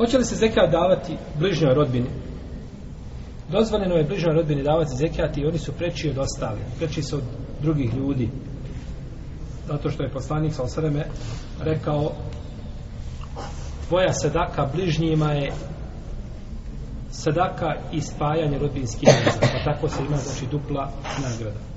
Hoće li se zekat davati bližnjoj rodbini? Dozvoljeno je bližnjoj rodbini davati zekat i oni su preči od ostali. Preči su od drugih ljudi. Zato što je poslanik sa osreme rekao tvoja sedaka bližnjima je sedaka i spajanje rodbinskih veza. Pa tako se ima znači dupla nagrada.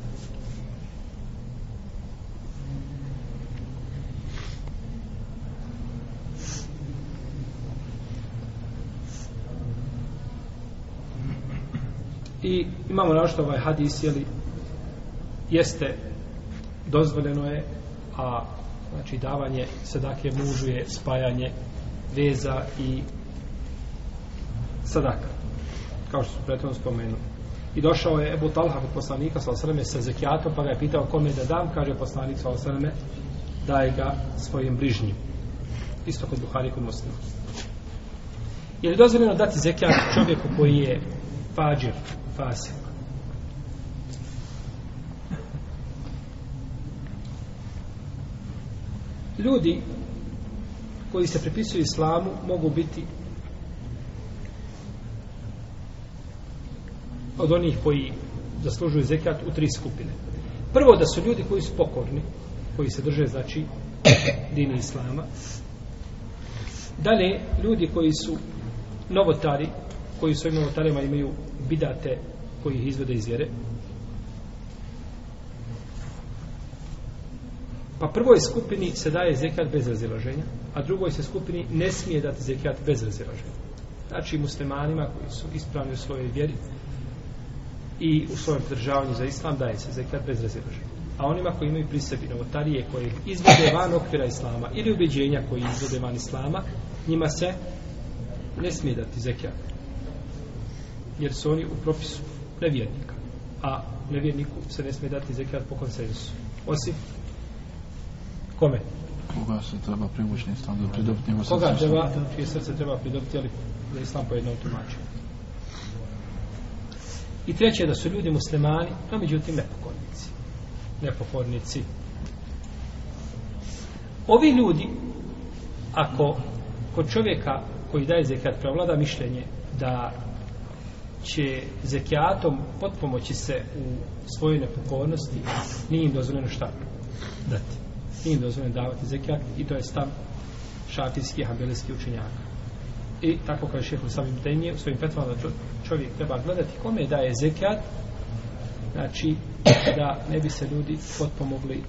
I imamo našto ovaj hadis, jeli, jeste dozvoljeno je, a znači davanje sadake mužu je spajanje veza i sadaka, kao što su prethodno spomenuli. I došao je Ebu Talha kod poslanika sa osreme sa zekijatom, pa ga je pitao kome da dam, kaže poslanik sa osreme, daj ga svojim bližnjim. Isto kod Buhari kod muslima. Je li dozvoljeno dati zekijat čovjeku koji je fađer, fasik. Ljudi koji se pripisuju islamu mogu biti od onih koji zaslužuju zekat u tri skupine. Prvo da su ljudi koji su pokorni, koji se drže znači dini islama. Dalje, ljudi koji su novotari, koji u svojim novotarima imaju bidate koji ih izvode iz vjere. Pa prvoj skupini se daje zekijat bez razilaženja, a drugoj se skupini ne smije dati zekijat bez razilaženja. Znači muslimanima koji su ispravni u svojoj vjeri i u svojem državanju za islam daje se zekijat bez razilaženja. A onima koji imaju pri sebi novotarije koje izvode van okvira islama ili ubeđenja koji izvode van islama, njima se ne smije dati zekijat jer su oni u propisu nevjernika a nevjerniku se ne smije dati zekijat po konsenzusu osim kome? koga se treba primući na islam da pridobiti njegov koga treba, čije srce treba pridobiti ali da islam pojedno utumači i treće je da su ljudi muslimani no međutim nepokornici nepokornici ovi ljudi ako kod čovjeka koji daje zekijat prevlada mišljenje da će zekijatom potpomoći se u svojoj nepokornosti nije im dozvoljeno šta dati nije im dozvoljeno davati zekijat i to je stav šafijski i hambelijski učenjak i tako kao je šehr samim tenije u svojim petvama da čovjek treba gledati kome daje zekijat znači da ne bi se ljudi potpomogli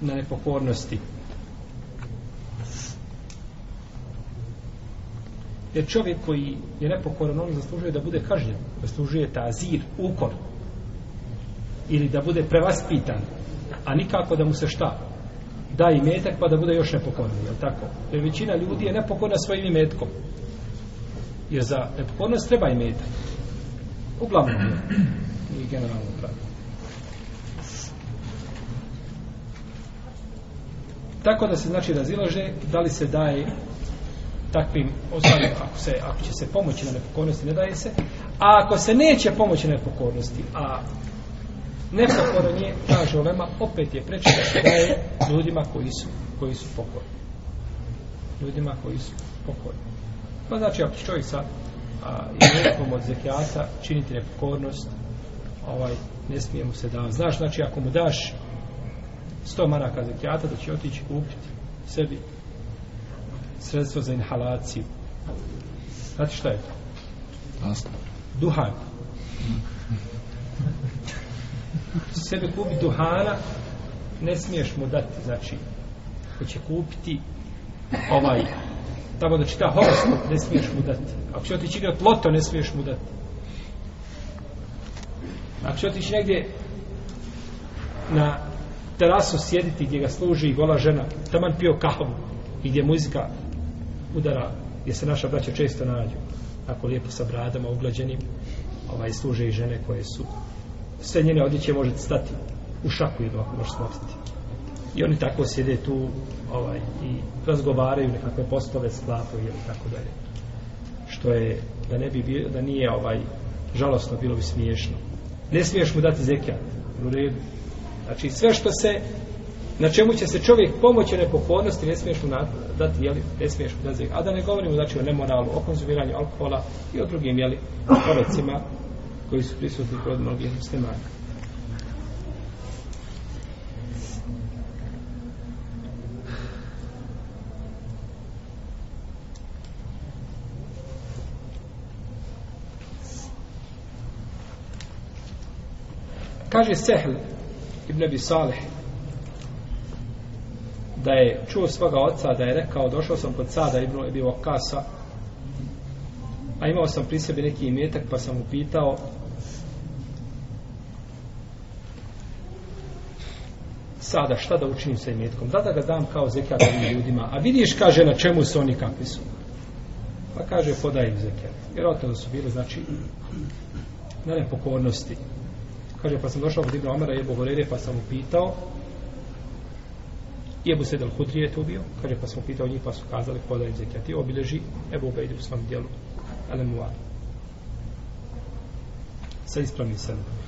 na nepokornosti Jer čovjek koji je nepokoran, on zaslužuje da bude kažnjen. Zaslužuje ta zir, ukor. Ili da bude prevaspitan. A nikako da mu se šta? Da i metak pa da bude još nepokorniji. Jel tako? Jer većina ljudi je nepokorna svojim metkom. Jer za nepokornost treba i metak. Uglavnom je. I generalno pravi. Tako da se znači razilaže da li se daje takvim osobama ako se ako će se pomoći na nepokornosti ne daje se a ako se neće pomoći na nepokornosti a nepokoran je kaže ulema opet je preče da se daje ljudima koji su koji su pokorni ljudima koji su pokorni pa znači ako čovjek sa a, i nekom od zekijata činiti nepokornost ovaj, ne smije mu se da znaš znači ako mu daš 100 maraka zekijata da će otići kupiti sebi sredstvo za inhalaciju. Znate šta je to? Duhan. Sebe kupi duhana, ne smiješ mu dati, znači, ako će kupiti ovaj, tamo da čita horoskop, ne smiješ mu dati. Ako će otići igrat loto, ne smiješ mu dati. Ako će otići negdje na terasu sjediti gdje ga služi gola žena, taman pio kahvu i gdje muzika udara gdje se naša braća često nađu ako lijepo sa bradama uglađenim ovaj, služe i žene koje su sve njene odjeće može stati u šaku jedno ako može smotiti i oni tako sjede tu ovaj, i razgovaraju nekakve poslove sklapaju ili tako dalje što je da ne bi bio, da nije ovaj žalostno bilo bi smiješno ne smiješ mu dati zekijat u redu znači sve što se na čemu će se čovjek pomoći nepokornosti ne smiješ mu dati jeli ne smiješ mu dati a da ne govorimo znači o nemoralu o konzumiranju alkohola i o drugim jeli porocima koji su prisutni kod mnogih muslimana Kaže Sehl ibn Abi Salih da je čuo svoga oca da je rekao došao sam kod sada Ibnu Ebi Vokasa a imao sam pri sebi neki imetak pa sam mu pitao sada šta da učinim sa imetkom da da ga dam kao zekijat ljudima a vidiš kaže na čemu su oni kakvi su pa kaže podaj im zekijat jer o to su bili znači na nepokornosti kaže pa sam došao kod Ibnu Omera i Ebu pa sam mu pitao I Ebu Sedel Hudri je to ubio, kaže pa smo pitao njih pa su kazali ko da je zekijat i obileži Ebu Ubejdu u svom dijelu Alemuadu. Sa ispravnim sedmom.